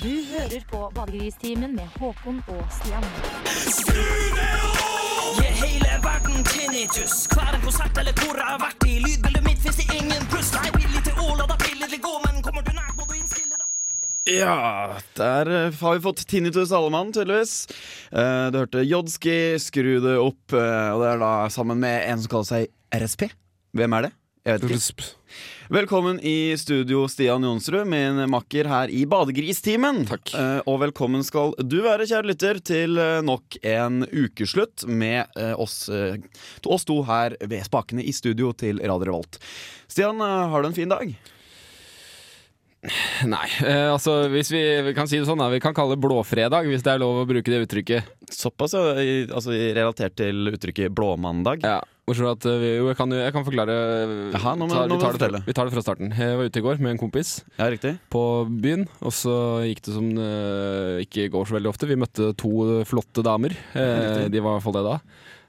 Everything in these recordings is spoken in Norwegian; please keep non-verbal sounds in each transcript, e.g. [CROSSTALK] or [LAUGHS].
Du hører på Badegristimen med Håkon og Stian. Gi hele verden tinnitus. Hver en konsert eller hvor jeg har vært i. Lydbildet mitt fins det ingen pluss. Nei, villig til Åla, da deg billedlig gå, men kommer du nært, må du innstille deg. Ja, der eh, har vi fått tinnitus alle mann, tydeligvis. Eh, du hørte Jodski, skru det opp, eh, og det er da sammen med en som kaller seg RSP. Hvem er det? Jeg vet ikke. Velkommen i studio, Stian Jonsrud, min makker her i Badegristimen. Takk. Eh, og velkommen skal du være, kjære lytter, til eh, nok en ukeslutt med eh, oss, oss to her ved spakene i studio til Radio Revolt. Stian, har du en fin dag? Nei, eh, altså hvis vi, vi kan si det sånn, da. Vi kan kalle det blåfredag, hvis det er lov å bruke det uttrykket. Såpass, ja. i- Altså relatert til uttrykket blåmandag. Ja, fra at eh, vi, Jo, jeg kan, jeg kan forklare Jaha, nå må- Ta- nå vi, tar det, fra- vi tar det fra starten. Jeg var ute i går med en kompis Ja, riktig. på byen, og så gikk det som det ikke går så veldig ofte. Vi møtte to flotte damer. Eh, de var i hvert fall det da.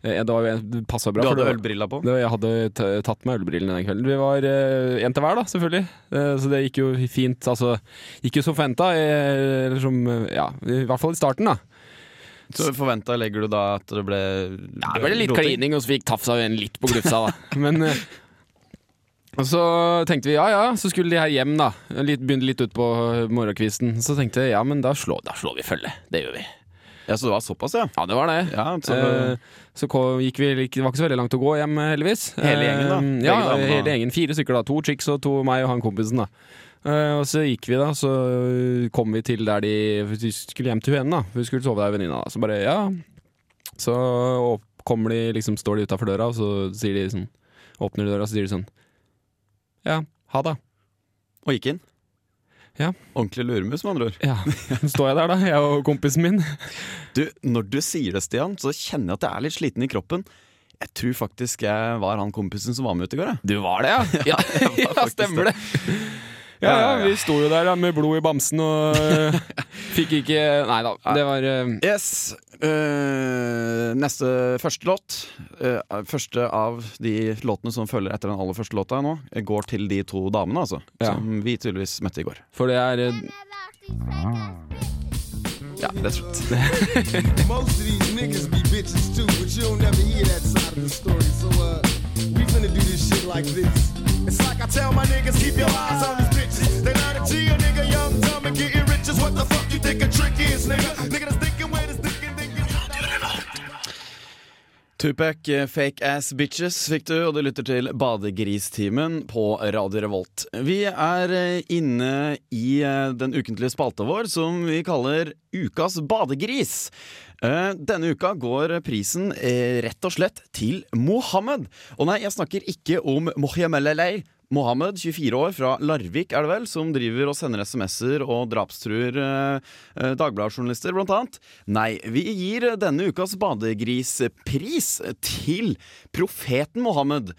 Eh, Det, var, jo en- det passa bra. Du hadde ølbriller på? Det, jeg hadde tatt med ølbrillene den kvelden. Vi var eh, en til hver, da, selvfølgelig. Eh, så det gikk jo fint. Altså, gikk jo som forventa, eh, eller som eh, Ja, i hvert fall i starten, da. Så forventa legger du da at det ble Ja, det ble litt roting? klining, og så fikk tafsa igjen litt på glufsa, da. Men eh, Og så tenkte vi ja ja, så skulle de her hjem, da. Litt, begynte litt ut på morgenkvisten. Så tenkte jeg ja, men da slår, da slår vi følge. Det gjør vi. Ja, Så det var såpass, ja? Ja, det var det. ja så, Eh, så gikk vi, det var ikke så veldig langt å gå hjem, heldigvis. Hele gjengen, da? Eh, Ja, hele gjengen. Fire stykker, da. To chicks og to meg og han kompisen. da Eh, Og så gikk vi, da. Så kom vi til der de de skulle hjem til henne, da. Hun skulle sove der, venninna. Så bare, ja Så kommer de, liksom står de utafor døra, og så sier de sånn Åpner de døra, så sier de sånn Ja, ha det. og gikk inn? Ja. Ordentlig luremus, med andre ord. Ja, [LAUGHS] står jeg der, da, jeg og kompisen min. Du, Når du sier det, Stian, så kjenner jeg at jeg er litt sliten i kroppen. Jeg tror faktisk jeg var han kompisen som var med ut i går. Jeg. Du var det, ja? [LAUGHS] Ja, ja [LAUGHS] ja stemmer det. det. Ja, ja, vi sto jo der da, med blod i bamsen og øh, [LAUGHS] fikk ikke Nei da, det var uh... Yes. Uh, neste første låt, Uh, første av de låtene som følger etter den aller første låta nå, går til de to damene, altså. Ja. Som vi tydeligvis møtte i går. For det er Ja, det og slett. [LAUGHS] Most What the fuck you think a trick is, nigga? Nigga that's thinking where this thinking, thinking. Tupac, eh, Fake Ass Bitches fikk du, og du lytter til Badegristimen på Radio Revolt. Vi er eh, inne i eh, den ukentlige spalta vår som vi kaller Ukas badegris. Denne uka går prisen rett og slett til Mohammed. Og nei, jeg snakker ikke om Mohammed Lelei. Mohammed, 24 år, fra Larvik er det vel, som driver og sender SMS-er og drapstruer eh, eh, Dagbladet-journalister, blant annet. Nei, vi gir denne ukas badegrispris til profeten Mohammed.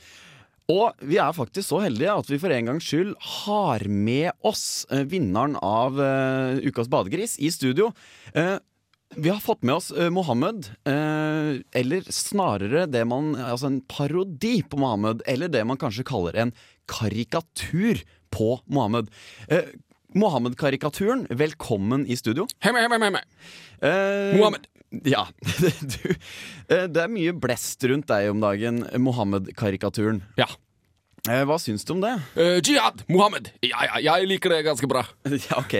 Og vi er faktisk så heldige at vi for en gangs skyld har med oss eh, vinneren av eh, ukas badegris i studio. Eh, vi har fått med oss eh, Mohammed, eller snarere det man Altså en parodi på Mohammed, eller det man kanskje kaller en karikatur på Mohammed. Eh, Mohammed-karikaturen, velkommen i studio. Hei, hei, hei, hei. Eh, Mohammed. Ja. [LAUGHS] Du, eh, det er mye blest rundt deg om dagen, Mohammed-karikaturen. Ja. Eh, hva syns du om det? Eh, jihad, Mohammed. Ja, ja, jeg liker det ganske bra. [LAUGHS] ja, ok.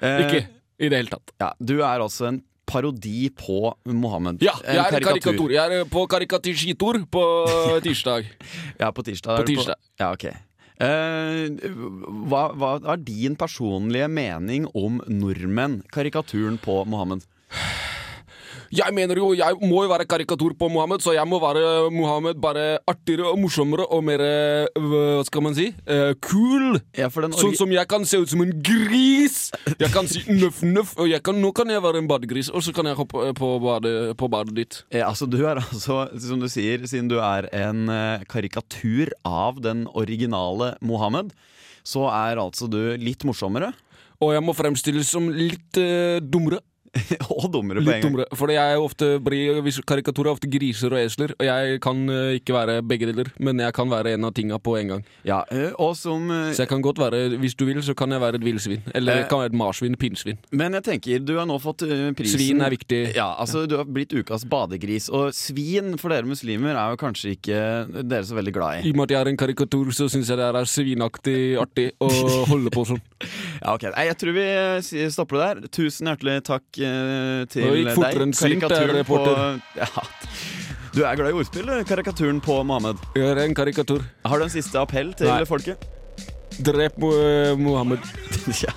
Eh, Ikke i det hele tatt. Ja, du er altså en parodi på Mohammed. Ja, jeg er karikatur. Jeg er på karikatur på tirsdag. [LAUGHS] Ja, på tirsdag. På tirsdag. På... Ja, ok. Uh, hva, hva er din personlige mening om nordmenn, karikaturen på Mohammed? Jeg mener jo, jeg må jo være karikatur på Mohammed, så jeg må være Mohammed bare artigere og morsommere og mer eh, Hva skal man si? Uh, cool. Ja, Sånn som jeg kan se ut som en gris! Jeg kan si nøff, nøff, og kan, nå kan jeg være en badegris, og så kan jeg hoppe på badet, på badet ditt. Ja, altså Du er altså, som du sier, siden du er en eh, karikatur av den originale Mohammed, så er altså du litt morsommere. Og jeg må fremstilles som litt uh, dummere. [LAUGHS] og dummere på en gang. dummere. For jeg ofte blir, karikaturer er ofte griser og esler, og jeg kan eh, ikke være begge deler, men jeg kan være en av tinga på en gang. Ja, eh, og som eh, Så jeg kan godt være, hvis du vil, så kan jeg være et villsvin. Eller jeg kan være et marsvin, pinnsvin. Men jeg tenker, du har nå fått prisen Svin er viktig. Ja, altså Du har blitt ukas badegris. Og svin for dere muslimer er jo kanskje ikke dere så veldig glad i. I og med at jeg er en karikatur, så syns jeg det er svinaktig artig å [LAUGHS] holde på sånn. Ja, ok. Jeg tror vi stopper det der. Tusen hjertelig takk til Det gikk deg. fortere enn svint, Karikaturen reporter. på- [LAUGHS] Ja. Du er glad i ordspill. Karikaturen på Mohammed. Jeg er en karikatur. Har du en siste appell til Nei. folket? Drep uh, Mohammed. [LAUGHS] ja.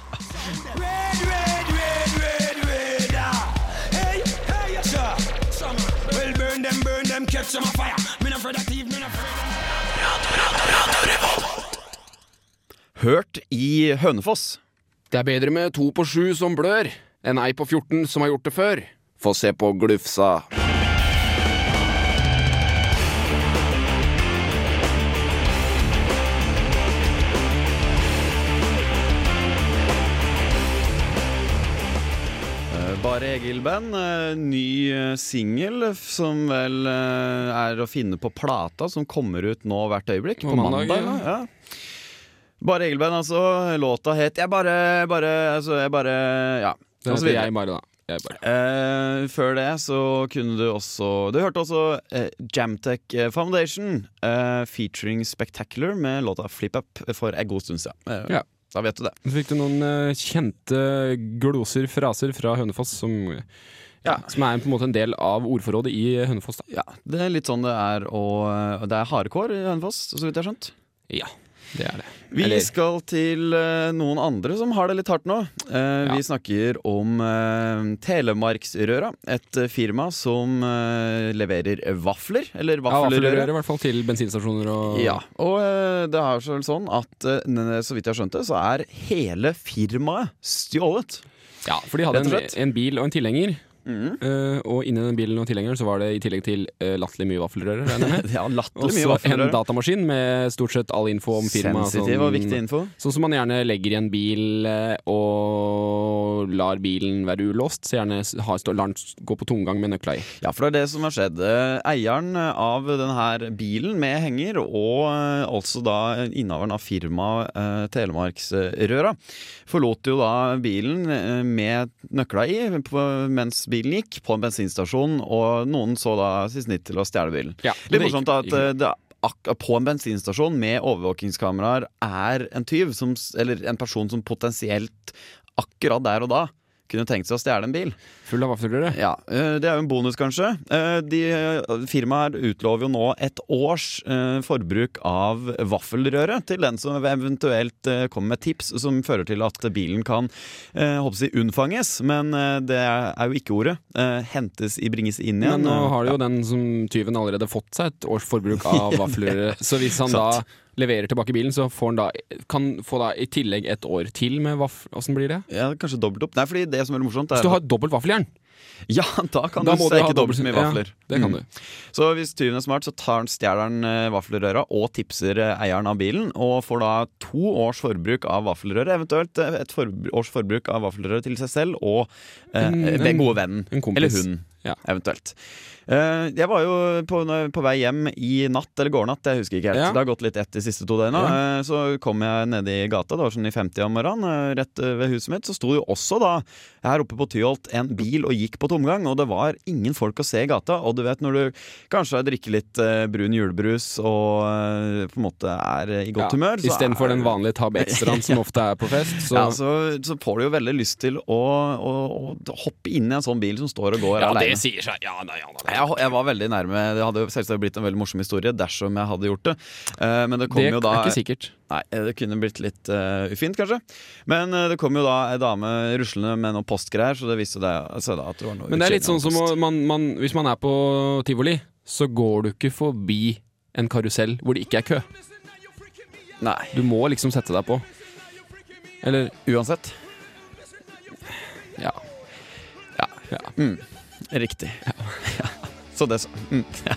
Hørt i Hønefoss. Det er bedre med to på sju som blør, enn ei på 14 som har gjort det før. Få se på Glufsa. Eh, Bare Egil-band. eh, Ny eh, singel som vel er å finne på plata, som kommer ut nå hvert øyeblikk. På På mandag, mandag. ja. ja. Bare Egil-band, altså. Låta het Jeg bare, bare Altså, jeg bare Ja. Det heter jeg bare, da. Jeg bare. Eh, før det så kunne du også Du hørte også eh, Jamtech eh, Foundation eh, featuring Spectacular med låta Flip Up for en god stund siden. Eh, Ja. Da vet du det. Fikk du noen eh, kjente gloser, fraser fra Hønefoss, som, Ja. som er på en måte en del av ordforrådet i Hønefoss. da. Ja, Det er litt sånn det er, og det er hardcore i Hønefoss, så vidt jeg har skjønt. Ja, det er det. Vi Eller- skal til uh, noen andre som har det litt hardt nå. Uh, Ja. Vi snakker om uh, Telemarksrøra. Et firma som leverer vafler. Eller vaffelrøre, Ja, i hvert fall til bensinstasjoner og Ja, og det er vel sånn at så vidt jeg har skjønt det, så er hele firmaet stjålet. Ja, for de hadde en, en bil og en tilhenger. Mhm. Uh, og inni den bilen og tilhengeren så var det i tillegg til uh, latterlig mye vaffelrøre. regner jeg med. [LAUGHS] Ja, Og så en datamaskin med stort sett all info om firmaet. Sensitiv og viktig info. Sånn som man gjerne legger i en bil uh, og lar bilen være ulåst. Så gjerne ha, stå, lar den gå på tomgang med nøkla i. Ja, for det er det som har skjedd. Eieren av denne bilen med henger, og altså da innehaveren av firmaet Telemarksrøra, forlot jo da bilen med nøkla i på, mens bilen gikk, på en bensinstasjon, og noen så da sitt snitt til å stjele bilen. Ja, Litt morsomt at eh, det på en bensinstasjon med overvåkingskameraer er en tyv, som, eller en person som potensielt akkurat der og da kunne tenkt seg å stjele en bil. Full av vaffelrøre. Ja, eh, Det er jo en bonus, kanskje. Eh, De, eh, firmaet her utlover jo nå et års forbruk av vaffelrøre til den som eventuelt kommer med tips som fører til at bilen kan håper jeg, unnfanges. Men det er jo ikke ordet. Hentes i, bringes inn igjen. Men nå har jo den som tyven allerede fått seg et års forbruk av [LAUGHS] vaffelrøre. Så hvis han da. Leverer tilbake bilen, så får han da, kan få da i tillegg et år til med vaffel. Åssen blir det? ja, kanskje dobbelt opp. Nei, fordi det som er morsomt, er Hvis du har dobbelt vaffeljern, Ja, da kan da du steke dobbelt så mye vafler. ja, det kan Mm. du. Så hvis tyven er smart, så tar han stjeler han eh, vaffelrøra og tipser eh, eieren av bilen, og får da to års forbruk av vaffelrøre, eventuelt eh, et forb års forbruk av vaffelrøre til seg selv og eh, En- den gode vennen. Eller hund, Ja. eventuelt. Uh, jeg var jo på, på vei hjem i natt, eller gårnatt, jeg husker ikke helt. Ja. Det har gått litt ett de siste to døgna. Uh, så kom jeg nede i gata, det var sånn i 50 om morgenen, eh, rett eh, ved huset mitt. Så sto jo også da, her oppe på Tyholt, en bil og gikk på tomgang, og det var ingen folk å se i gata. Og du vet når du kanskje drikker litt eh, brun julebrus og eh, på en måte er eh, i godt humør, så Istedenfor den vanlige Tab Extraen som [LAUGHS] ofte er på fest. Så, ja, så, så får du jo veldig lyst til å, å, å hoppe inn i en sånn bil som står og går ja, det sier seg. Ja, nei, ja, nei. Jeg, jeg var veldig nærme. Det hadde selvsagt blitt en veldig morsom historie dersom jeg hadde gjort det. Uh, men det kom Det jo da er ikke sikkert. Nei, det kunne blitt litt uh, ufint, kanskje. Men uh, det kom jo da ei dame ruslende med noen postgreier, så det viste seg da at det var noe Men det er litt sånn som å, man, man, hvis man er på tivoli, så går du ikke forbi en karusell hvor det ikke er kø. Nei, Du må liksom sette deg på. Eller uansett. ja. Ja. ja. Mm, Riktig. Ja. Så det, så. Mm. Ja.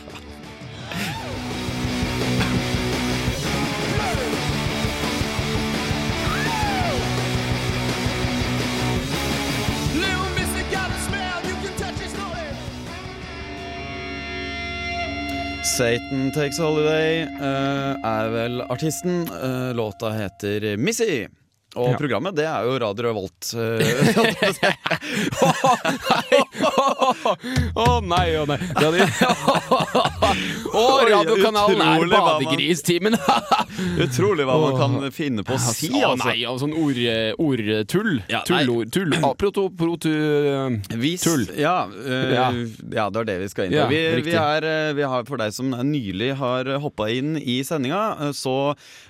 Satan Takes Holiday uh, er vel artisten. Uh, låta heter Missy. Og Ja. programmet, det er jo Radio Revolt. Å [LAUGHS] Å nei, å nei. Det hadde... Å, Oi, radiokanalen er Badegristimen! [LAUGHS] Utrolig hva man kan finne på å si, Å altså. nei, og sånn ord, ordtull. Ja. Tullord. Tull. Ah, proto, proto, Hvis, Tull. Ja, eh, Ja. det er det vi skal inn på. Vi, vi, er, eh, vi har, for deg som nylig har hoppa inn i sendinga, eh, så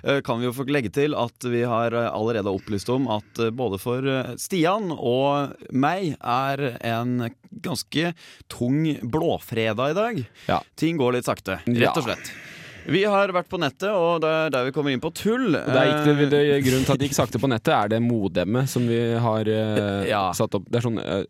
eh, kan vi jo få legge til at vi har eh, opplyst om at eh, både for eh, Stian og meg er en ganske tung blåfredag i dag. Ja. Ting går litt sakte, rett og slett. Vi har vært på nettet, og det er der vi kommer inn på tull. Gikk det, Eh, det, grunnen til at det gikk sakte på nettet, er det modemmet som vi har uh, Ja. satt opp. Det er sånn uh,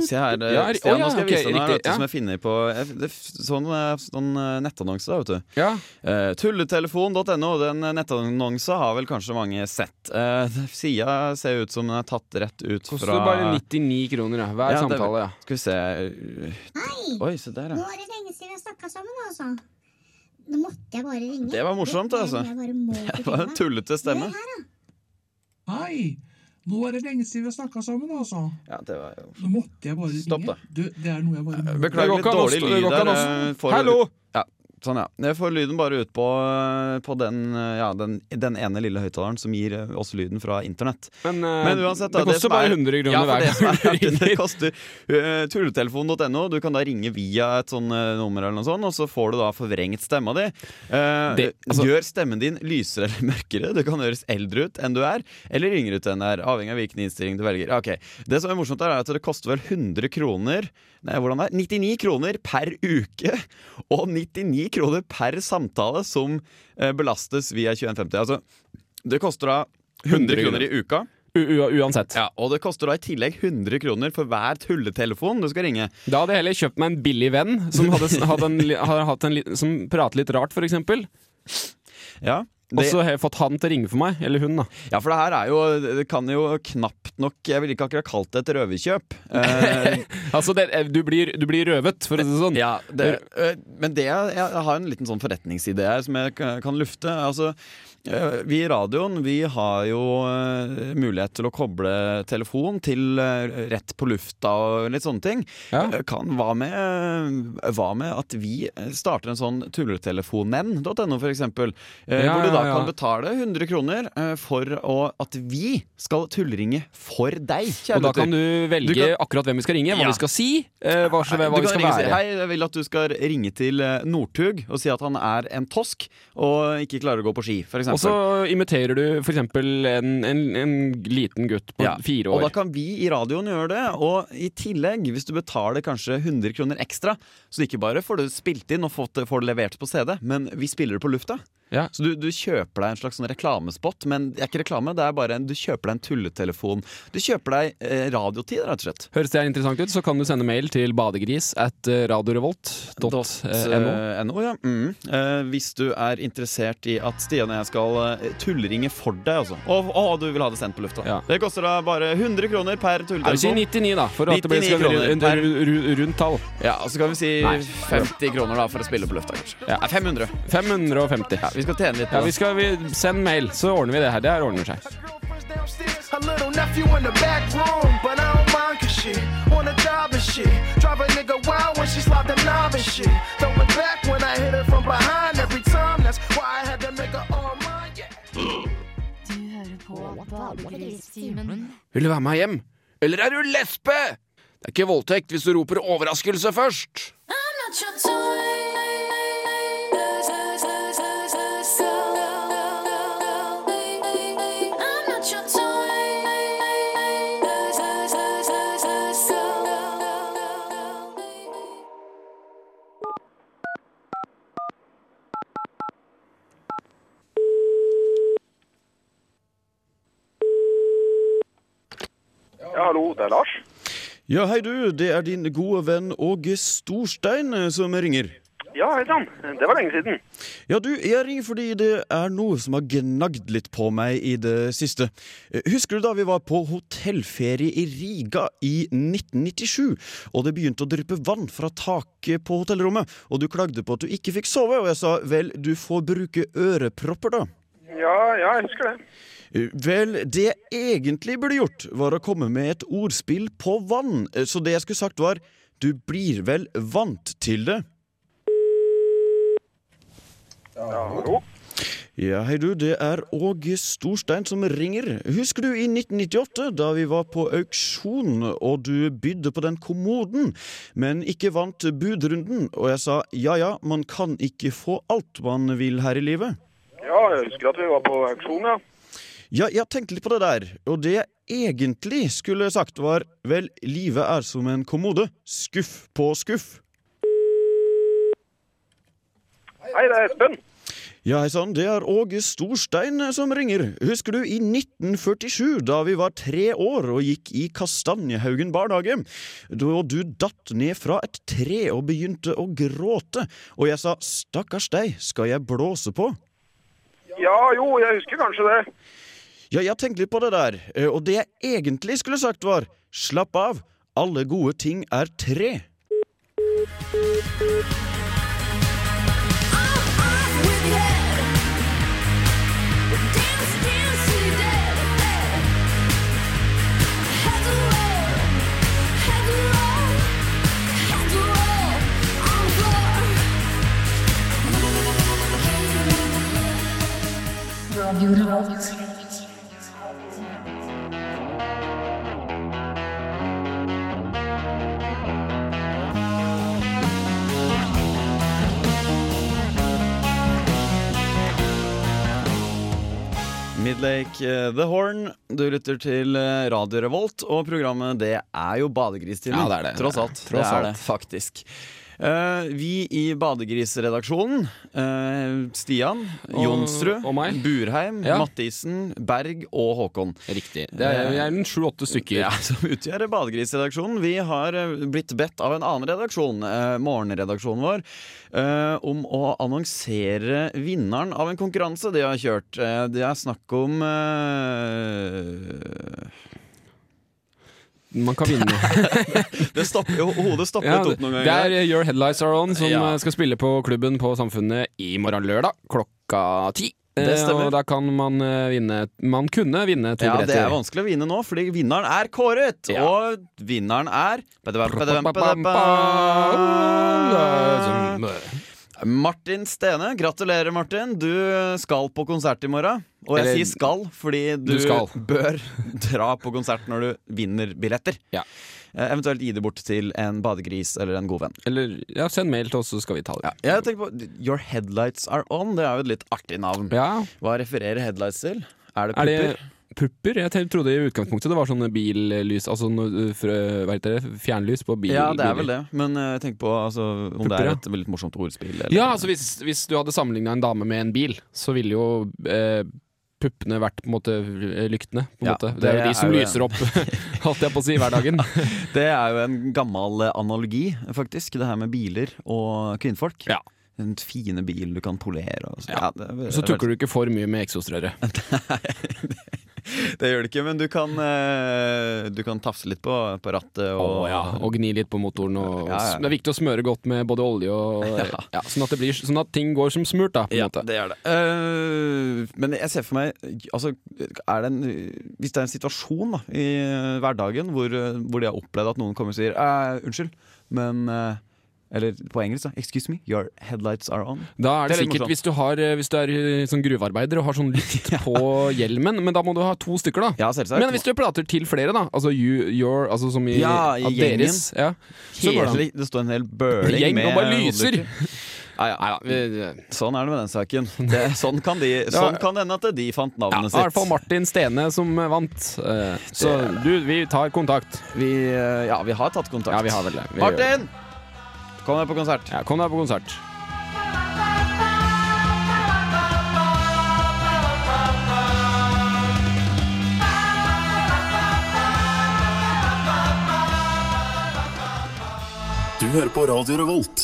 Se her, eh, Ja, Stian, å, nå skal jeg vise deg noe ja. som jeg finner på det, Sånn, eh, sånn eh, nettannonse, da, vet du. Ja. Uh, tulletelefon.no, den nettannonsa har vel kanskje mange sett. Uh, sida ser ut som den er tatt rett ut Koster fra bare 99 kroner, ja. Hver Ja, samtale. Ja. Skal vi se Hei! Oi, se der, Nå er det lenge siden vi har snakka sammen, altså. Nå måtte jeg bare ringe. Det var morsomt, altså. [LAUGHS] Det var en tullete stemme. Her, da. Hei! Nå er det lenge siden vi har snakka sammen, altså. Ja, det var jo Nå måtte jeg bare ringe. Stopp, da. Du, det er noe jeg bare. Beklager Det litt dårlig lyd går der. eh, Hallo! Ja, sånn ja. Jeg får lyden bare ut på, eh, på den, eh, ja, den, den ene lille høyttaleren som gir eh, oss lyden fra internett. Men, Men uansett, da, det koster det bare er- 100 kroner ja, hver det gang er, [LAUGHS] Det koster uh, tulletelefon.no. Du kan da ringe via et sånn uh, nummer, eller noe sånt, og så får du da forvrengt stemma di. Uh, Det- altså- Gjør stemmen din lysere eller mørkere. Du kan høres eldre ut enn du er, eller yngre ut enn du er, avhengig av hvilken innstilling du velger. Okay. Det som er morsomt, er at det koster vel 100 kroner Nei, hvordan det er? 99 kroner per uke og 99 kroner per samtale som eh, belastes via 2150. Altså, det koster da 100 100 kroner i uka. U uansett. Ja, Og det koster da i tillegg 100 kroner for hver tulletelefon du skal ringe. Da hadde jeg heller kjøpt meg en billig venn som, hadde, [LAUGHS] hadde en, hadde en, som prater litt rart, eksempel. Ja, Og så har jeg fått han til å ringe for meg. Eller hun, da. ja, for det her er jo Det kan jo knapt nok Jeg ville ikke akkurat kalt det et røverkjøp. [LAUGHS] Eh, Altså, det, du, blir, du blir røvet, for å si det sånn. ja, det, eh, men det jeg, har en liten sånn forretningsidé her som jeg kan lufte. Altså, eh, vi i radioen vi har jo eh, mulighet til å koble telefon til eh, rett på lufta og litt sånne ting. Ja. Eh, Kan, hva, med, hva med at vi starter en sånn eksempel? Eh, Ja, hvor du da kan betale 100 kroner eh, for å, at vi skal tullringe for deg, kjære Og da kan du velge Du kan- akkurat hvem vi skal ringe, hva Ja. vi skal si, eh, hva, hva, hva vi skal ringe være. Hei, jeg vil at du skal ringe til eh, Northug og si at han er en tosk og ikke klarer å gå på ski, for Og så imiterer du f.eks. En, en, en liten gutt på Ja, fire Og da kan vi i radioen gjøre det. Og i tillegg, hvis du betaler kanskje 100 kroner ekstra, så ikke bare får du spilt inn og fått, får det levert på CD, men vi spiller det på lufta. Ja. Så du, du kjøper deg en slags sånn reklamespot, men det er ikke reklame, det er bare en, du kjøper deg en tulletelefon. Du kjøper deg eh, radiotid, rett og slett. Høres det interessant ut, så kan du sende mail til badegris at eh, radiorevolt.no. Eh, NO, ja. Mm. Eh, hvis du er interessert i at Stian og jeg skal tullringe for deg, altså. Og, og du vil ha det sendt på lufta. Ja. Det koster da bare 100 kroner per tulletelefon. si tulletelefon. 99, da, for at det blir skal rundt tall. Ja, og så kan vi si Nei. 50 kroner da for å spille på lufta, kanskje. Ja. Nei, 500. 550. Ja, vi skal tjene litt på Ja, vi skal vi, Send mail, så ordner vi det her. Det her ordner seg. her little nephew in the back room. But I don't mind cause she on a job and shit. Drive a nigga wild when she slide the knob and shit. Throw it back when I hit her from behind every time. That's why I had to make her all mine. Yeah. Du hører på Badegristimen. Vil du være med hjem? Eller er du lesbe? Det er ikke voldtekt hvis du roper overraskelse først. Ja, Ja, hei du, det er din gode venn Åge Storstein eh, som ringer. Ja, hei sann. Det var lenge siden. Ja, du, jeg ringer fordi det er noe som har gnagd litt på meg i det siste. Eh, Husker du da vi var på hotellferie i Riga i 1997, og det begynte å dryppe vann fra taket på hotellrommet, og du klagde på at du ikke fikk sove, og jeg sa vel, du får bruke ørepropper, da. Ja, ja, jeg husker det. Vel, det jeg egentlig burde gjort, var å komme med et ordspill på vann. Så det jeg skulle sagt var, du blir vel vant til det? Ja, hallo? Ja, hei du, det er Åge Storstein som ringer. Husker du i 1998, da vi var på auksjon, og du bydde på den kommoden, men ikke vant budrunden, og jeg sa ja ja, man kan ikke få alt man vil her i livet? Ja, jeg husker at vi var på auksjon, ja. Ja, jeg tenkte litt på det der, og det jeg egentlig skulle sagt var vel, livet er som en kommode, skuff på skuff. Hei, det er Espen. Ja, hei sann, det er Åge Storstein som ringer. Husker du i 1947, da vi var tre år og gikk i Kastanjehaugen barnehage? Da du datt ned fra et tre og begynte å gråte, og jeg sa stakkars deg, skal jeg blåse på? Ja, jo, jeg husker kanskje det. Ja, jeg tenkte litt på det der, eh, og det jeg egentlig skulle sagt var slapp av, alle gode ting er tre. Midlake eh, The Horn, du lytter til eh, Radio Revolt, og programmet det er jo Badegristimen. Ja, det er det. Tross alt. Tross det er det, faktisk. Eh, vi i Badegrisredaksjonen, eh, Stian, Jonsrud. Burheim, Ja. Mattisen, Berg og Håkon. Riktig. Det er, vi er sju-åtte stykker. Ja, [LAUGHS] som utgjør Badegrisredaksjonen. Vi har eh, blitt bedt av en annen redaksjon, morgenredaksjonen vår, om å annonsere vinneren av en konkurranse de har kjørt. Det er snakk om Man kan vinne. [LAUGHS] det stopper, Hodet stopper Ja, opp noen ganger. det er Your Headlights Are On som Ja. eh, skal spille på klubben på Samfunnet i morgen lørdag klokka ti. Det Eh, stemmer. Og da kan man eh, vinne Man kunne vinne to Ja, det er vanskelig å vinne nå, fordi vinneren er kåret. Ja. Og vinneren er Martin Stene. Gratulerer, Martin. Du skal på konsert i morgen. Og jeg Eller- sier skal fordi du, Du skal. bør [LAUGHS] dra på konsert når du vinner billetter. Ja. Eh, Eventuelt gi det bort til en badegris eller en god venn. Eller ja, send mail til oss, så skal vi ta det. Jeg tenker på Your Headlights Are On. Det er jo et litt artig navn. Ja. Hva refererer headlights til? Er det Er det pupper? pupper? Jeg trodde i utgangspunktet det var sånne billys Altså frø- hva heter det? fjernlys på bil. Ja, det er vel det. Men eh, tenk på altså, om det Pupper, er ja. et veldig morsomt ordspill. Eller? Ja, altså hvis, hvis du hadde sammenligna en dame med en bil, så ville jo eh, puppene vært på en måte lyktene. På en Ja, måte. Det er jo de som er jo lyser opp, [LAUGHS] holdt jeg på å si, hverdagen. [LAUGHS] Det er jo en gammel eh, analogi, faktisk. Det her med biler og kvinnfolk. Ja. En fine bil du kan polere. Og så. Ja. Ja, det, Så tukker du ikke for mye med eksosrøret. [LAUGHS] [LAUGHS] det gjør det ikke, men du kan, eh, du kan tafse litt på, på rattet. Og, oh, ja, og gni litt på motoren. Og, Ja, ja. Det er viktig å smøre godt med både olje og [LAUGHS] ja. sånn, at det blir, sånn at ting går som smurt, da. På Ja, måte. det gjør det. Uh, men jeg ser for meg altså, det en, Hvis det er en situasjon da, i hverdagen hvor, eh, hvor de har opplevd at noen kommer og sier eh, 'unnskyld', men eh, Eller på engelsk, da. 'Excuse me, your headlights are on'. Da er det, Det er sikkert hvis du, har, eh, hvis du er eh, sånn gruvearbeider og har sånn lykt [LAUGHS] på hjelmen, men da må du ha to stykker, da. Ja, selvsagt. Men hvis du prater til flere, da, altså you, your, altså som i, Ja, i gjengen. deres, ja, så går det. Hele, det står en hel bøling Gjeng med og bare lyser. Ja, ja. Sånn er det med den saken. Det, sånn kan de [LAUGHS] Sånn kan det hende at de fant navnet ja, sitt. i hvert fall. Martin Stene som eh, vant. Så du, vi tar kontakt. Vi, ja, vi har tatt kontakt. Ja, vi har vel det. Martin! Kom deg på konsert. Ja, kom deg på konsert. Du hører på Radio Revolt,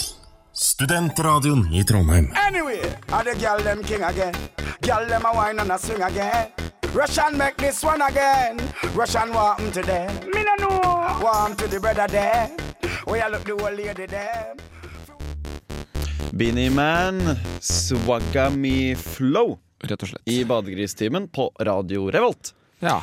Studentradioen i Trondheim. Anyway, are the girl them king again? Girl them a wine and a swing again. Russian make this one again. Russian want 'em to them. Me no know. Want to the brother there. There. Beanie Man, Swagami Flow Rett og slett. i Badegristimen på Radio Revolt. Ja.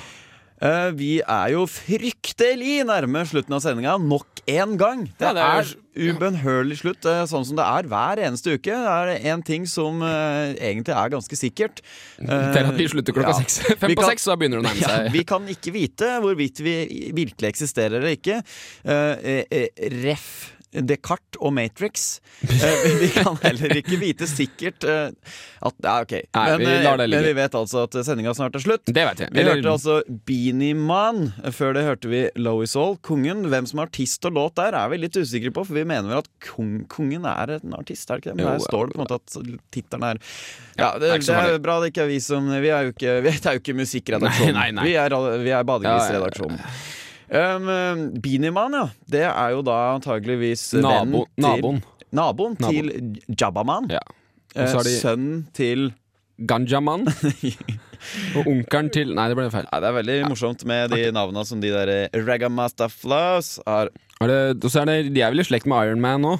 Eh, vi er jo fryktelig nærme slutten av sendinga nok en gang. Det, Ja, det er- er ubønnhørlig slutt, eh, sånn som det er hver eneste uke. Det er én ting som uh, egentlig er ganske sikkert. Det er at vi slutter klokka ja. seks. [LAUGHS] Fem Vi på kan- seks, så begynner det å nærme [LAUGHS] Ja, seg. vi kan ikke vite hvorvidt vi virkelig eksisterer eller ikke. Uh, eh, ref. Descartes og Matrix. Eh, vi kan heller ikke vite sikkert eh, at Ja, OK. Nei, men, vi eh, men vi vet altså at sendinga snart er slutt. Det vet jeg. Vi Eller- hørte altså Beanie Man. Før det hørte vi Lois All, Kongen. Hvem som er artist og låt der, er vi litt usikre på, for vi mener vel at kong, Kongen er en artist, er det ikke det? Men her står det på en måte at tittelen er Ja, det, det er bra det ikke er vi som Vi er jo ikke, vi er jo ikke musikkredaksjonen. Vi er, vi er Badegrisredaksjonen. Um, Beanieman, ja. Det er jo da antageligvis Nabo, til naboen. Naboen til Jabbaman. Ja. Eh, de Sønnen til Ganjaman. [LAUGHS] og onkelen til Nei, det ble feil. ja, Det er veldig morsomt med de navnene som de der Ragamastaflas Flows har. Er det, er det, de er vel i slekt med Iron Man nå?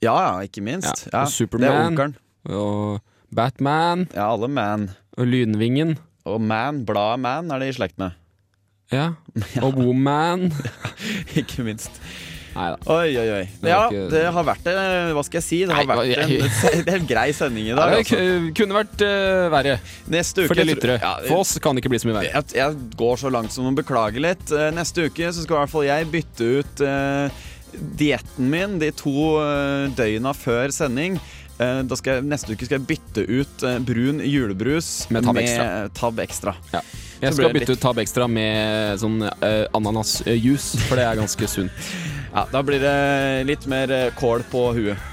Ja, ja, ikke minst. Ja, Ja, og Superman. Det er. Og Batman. Ja, alle Man. Og Lynvingen. Og Man, bladet Man, er de i slekt med. Ja. Og Woman. [LAUGHS] ikke minst. Neida. Oi, oi, oi. Det Ja, ikke- det har vært Hva skal jeg si? Det har Nei, vært en, jeg- [LAUGHS] en grei sending i Ja, det Altså. kunne vært uh, verre. Neste uke For de lyttere. Ja, For oss kan det ikke bli så mye verre. jeg, jeg går så langt som å beklage litt. Eh, Neste uke så skal i hvert fall jeg bytte ut uh, dietten min de to uh, døgna før sending. Eh, jeg, neste uke skal jeg bytte ut eh, brun julebrus Med Tab Extra. Tab Extra. Ja. Jeg skal bytte bytte ut Tab Extra med sånn uh, ananasjuice, for det er ganske [LAUGHS] sunt. Ja, Da blir det litt mer kål på huet.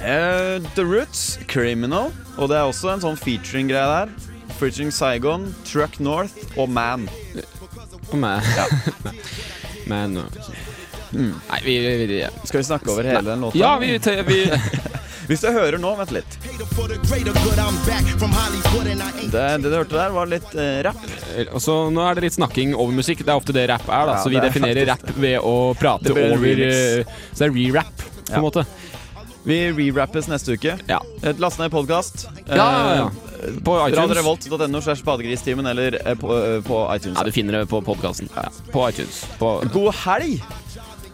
Eh, The Roots, Criminal. Og det er også en sånn featuring-greie der. Featuring Saigon, Truck North og Man. Og Man. Ja. [LAUGHS] man mm. Nei, vi, vi, vi Skal vi snakke over hele den låta? Ja, vi, vi [LAUGHS] Hvis du hører nå, vent litt. Det, det du hørte der, var litt eh, rapp. Altså, Nå er det litt snakking over musikk. Det er ofte det rap er. da Så vi er definerer rapp rap ved å prate Det blir en over remix. eh, Så det er re-rap, på en Ja. måte. Vi re-rappes neste uke. Ja. Et Last ned podkast. Ja, ja, ja. På iTunes. Radiorevolt.no slash badegristimen eller eh, på, eh, på iTunes. Ja, du finner det på podkasten. Ja. På iTunes. På, God helg!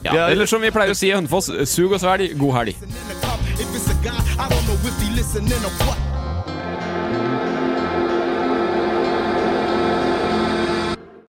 ja. Eller som vi pleier å si i Hønefoss, sug og svelg, god helg. If it's a guy, I don't know if he listening or what.